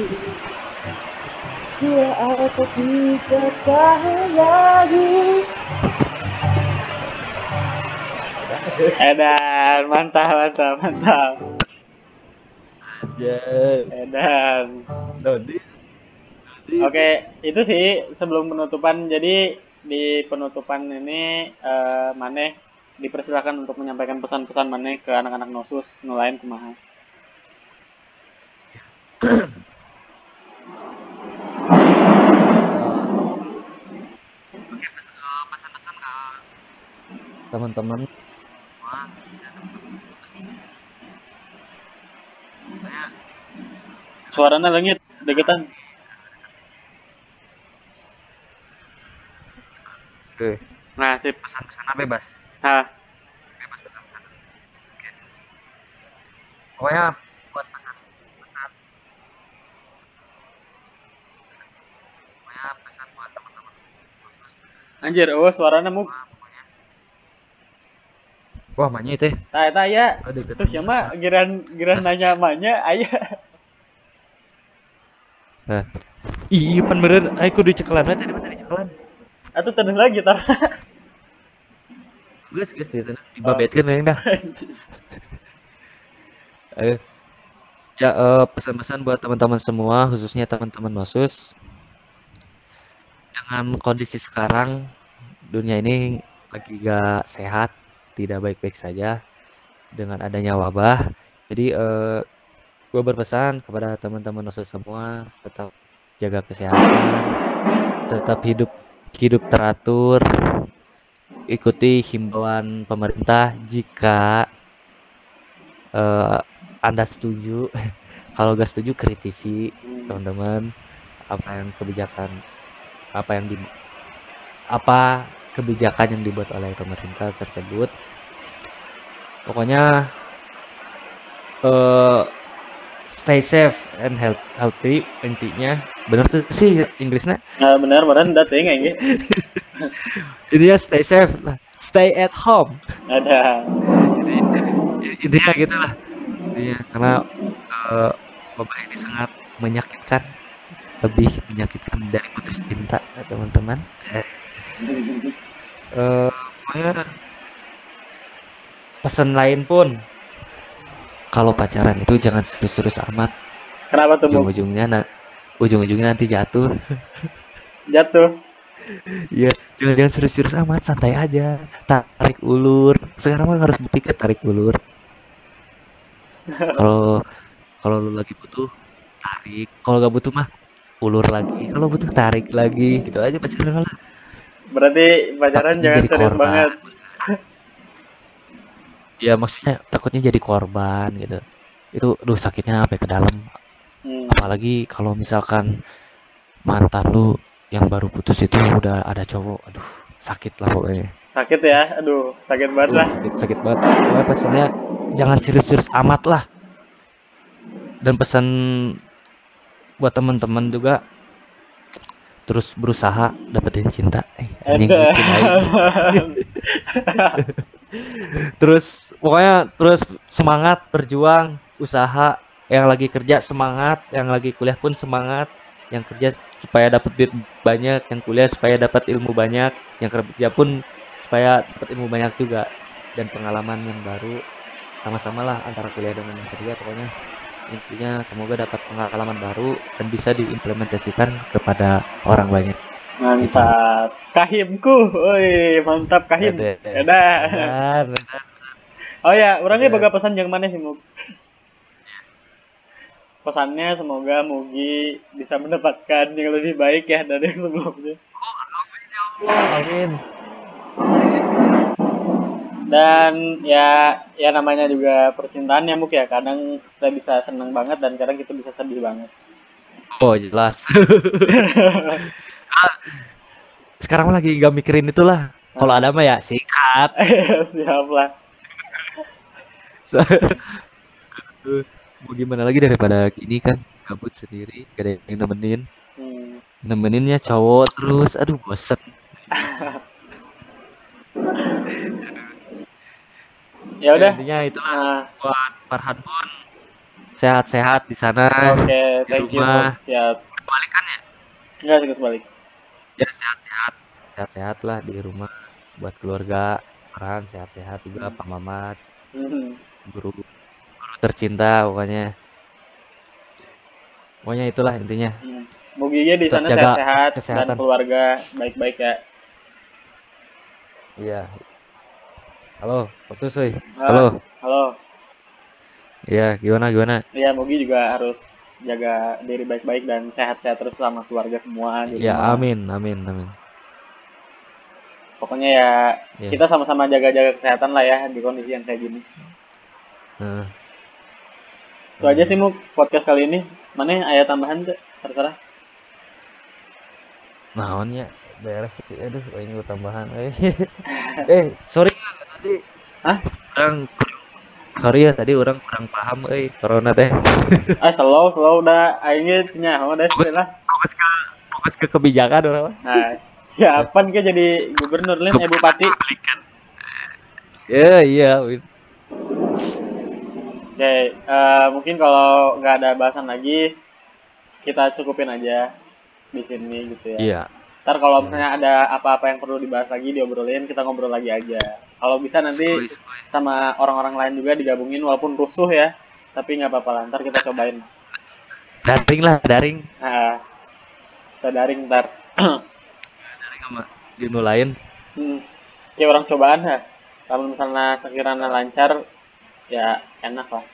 Dia ada tiga tahun lagi Edan, mantap, mantap, mantap. Aja Edan. Dodi Oke, itu sih sebelum penutupan. Jadi di penutupan ini eh, Maneh dipersilakan untuk menyampaikan pesan-pesan Maneh ke anak-anak Nosus nulain kumaha. teman-teman Suaranya langit deketan. oke Nah, sip. pesan-pesan apa bebas Nah, bebas pesan-pesan oke pokoknya buat pesan pesan pokoknya pesan buat teman-teman khusus anjir, oh suaranya mu. wah manya teh Tah ya. Ketemu. Terus ya mah giran giran nanya manya aya. Nah iya pan bener aku di cekalan tadi mana di cekalan Atuh terus lagi tar. Geus geus gitu dibabetkeun yang dah. Ayo. Ya eh, pesan-pesan buat teman-teman semua khususnya teman-teman Nosus. Dengan kondisi sekarang dunia ini lagi gak sehat, tidak baik-baik saja dengan adanya wabah. Jadi eh gue berpesan kepada teman-teman Nosus semua tetap jaga kesehatan, tetap hidup hidup teratur, ikuti himbauan pemerintah jika eh, Anda setuju. Kalau gak setuju kritisi teman-teman apa yang kebijakan apa yang di apa kebijakan yang dibuat oleh pemerintah tersebut. Pokoknya eh stay safe and health, healthy intinya. Bener tuh sih Inggrisnya. Nah, bener bener da teuing ge. Intinya stay safe lah. Stay at home. Ada. Jadi intinya gitu lah. Intinya karena eh, wabah ini sangat menyakitkan, lebih menyakitkan dari putus cinta teman-teman. Eh, pokoknya pesan lain pun kalau pacaran itu jangan serius-serius amat. Kenapa tuh? Ujung-ujungnya na- ujung-ujungnya nanti jatuh. Jatuh. Iya, jangan jangan serius-serius amat, santai aja. Tarik ulur. Sekarang mah harus berpikir tarik ulur. Kalau kalau lu lagi butuh tarik, kalau gak butuh mah ulur lagi. Kalau butuh tarik lagi, gitu aja pacaran lah. Berarti pacaran Takutnya jangan serius korban. banget. Ya maksudnya takutnya jadi korban gitu. Itu duh sakitnya sampai ke dalam. Hmm. Apalagi kalau misalkan mantan lu yang baru putus itu udah ada cowok, aduh sakit lah pokoknya. Sakit ya. Aduh, sakit banget Aduh, lah. sakit, sakit banget. Pokoknya pesannya jangan serius-serius amat lah. Dan pesan buat teman-teman juga terus berusaha dapetin cinta. Eh, anjing. terus pokoknya terus semangat berjuang usaha. Yang lagi kerja semangat. Yang lagi kuliah pun semangat. Yang kerja supaya dapat duit banyak. Yang kuliah supaya dapat ilmu banyak. Yang kerja pun supaya dapat ilmu banyak juga. Dan pengalaman yang baru. Sama-sama lah antara kuliah dengan kerja pokoknya. Intinya semoga dapat pengalaman baru dan bisa diimplementasikan kepada orang banyak Mantap. Kahimku. Woi, mantap kahim. Benar, benar. Oh ya, orangnya boga pesan yang mana sih, Mug? Pesannya semoga Mugi bisa mendapatkan yang lebih baik ya dari yang sebelumnya. Amin. Dan ya ya namanya juga percintaan ya Mug ya. Kadang kita bisa seneng banget dan kadang kita bisa sedih banget. Oh jelas. Sekarang lagi gak mikirin itulah. Kalau ada mah ya sikat. Siap lah. Mau gimana lagi daripada gini kan kabut sendiri gak ada yang nemenin Hmm. nemeninnya cowok terus aduh boset Ya udah. intinya itulah Nah, buat Farhan pun sehat-sehat di sana Oke, di thank you. rumah. Mug. Siap. balik kan ya Enggak sih balik. Ya sehat-sehat. Sehat-sehat lah di rumah buat keluarga Farhan sehat-sehat juga Pak Mamat. Hmm. guru guru tercinta pokoknya. Pokoknya itulah intinya. Hmm. Muginya di sana sehat-sehat dan keluarga baik-baik ya. iya. Halo putus Ah, halo. Halo. iya gimana gimana? Iya, Mugi juga harus jaga diri baik-baik dan sehat-sehat terus sama keluarga semua di ya rumah. amin amin amin Pokoknya ya Iya. kita sama-sama jaga-jaga kesehatan lah ya di kondisi yang kayak gini. Nah, Itu aja sih Mug podcast kali ini. Mana yang ayat tambahan tuh? Terserah. naonnya beres sih aduh ini tambahan eh eh sorry tadi Hah? orang sorry ya tadi orang kurang paham eh corona teh Ah, slow, slow udah aingnya nya udah lah. fokus ke fokus ke kebijakan orang. Nah, siapa nih jadi gubernur Lin, eh bupati? ya iya. Oke, eh, mungkin kalau nggak ada bahasan lagi, kita cukupin aja di sini gitu ya. iya Ntar kalau misalnya ada apa-apa yang perlu dibahas lagi, diobrolin, kita ngobrol lagi aja. Kalau bisa nanti sama orang-orang lain juga digabungin, walaupun rusuh ya, tapi nggak apa-apa lah. Ntar kita cobain. daring lah daring Nah, kita daring ntar. daring sama di lain Hmm, kayak orang cobaan ya. Kalau misalnya sekiranya lancar, ya enak lah.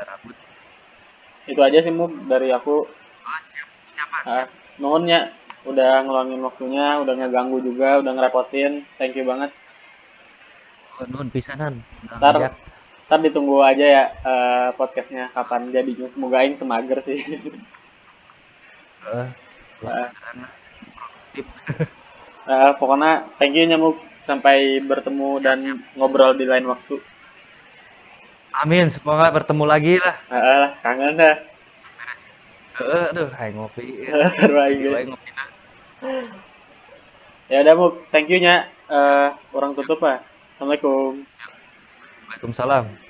rambut Itu aja sih Mub dari aku. oh siap siapa Ah, nuhun ya udah ngeluangin waktunya, udah ngeganggu juga, udah ngerepotin. Thank you banget. oh, nun pisanan Ntar, ntar ditunggu aja ya eh, podcastnya kapan jadinya. Semoga aing temager sih. Ah. karena Eh, pokoknya thank you nyamuk sampai bertemu dan ngobrol di lain waktu. amin semoga bertemu lagi lah Ah, kangen dah. Eh, aduh hai ngopi Seru aing ge. ngopi nah. Ya udah Muk, thank you nya. Eh, orang tutup ah. Assalamualaikum. Waalaikumsalam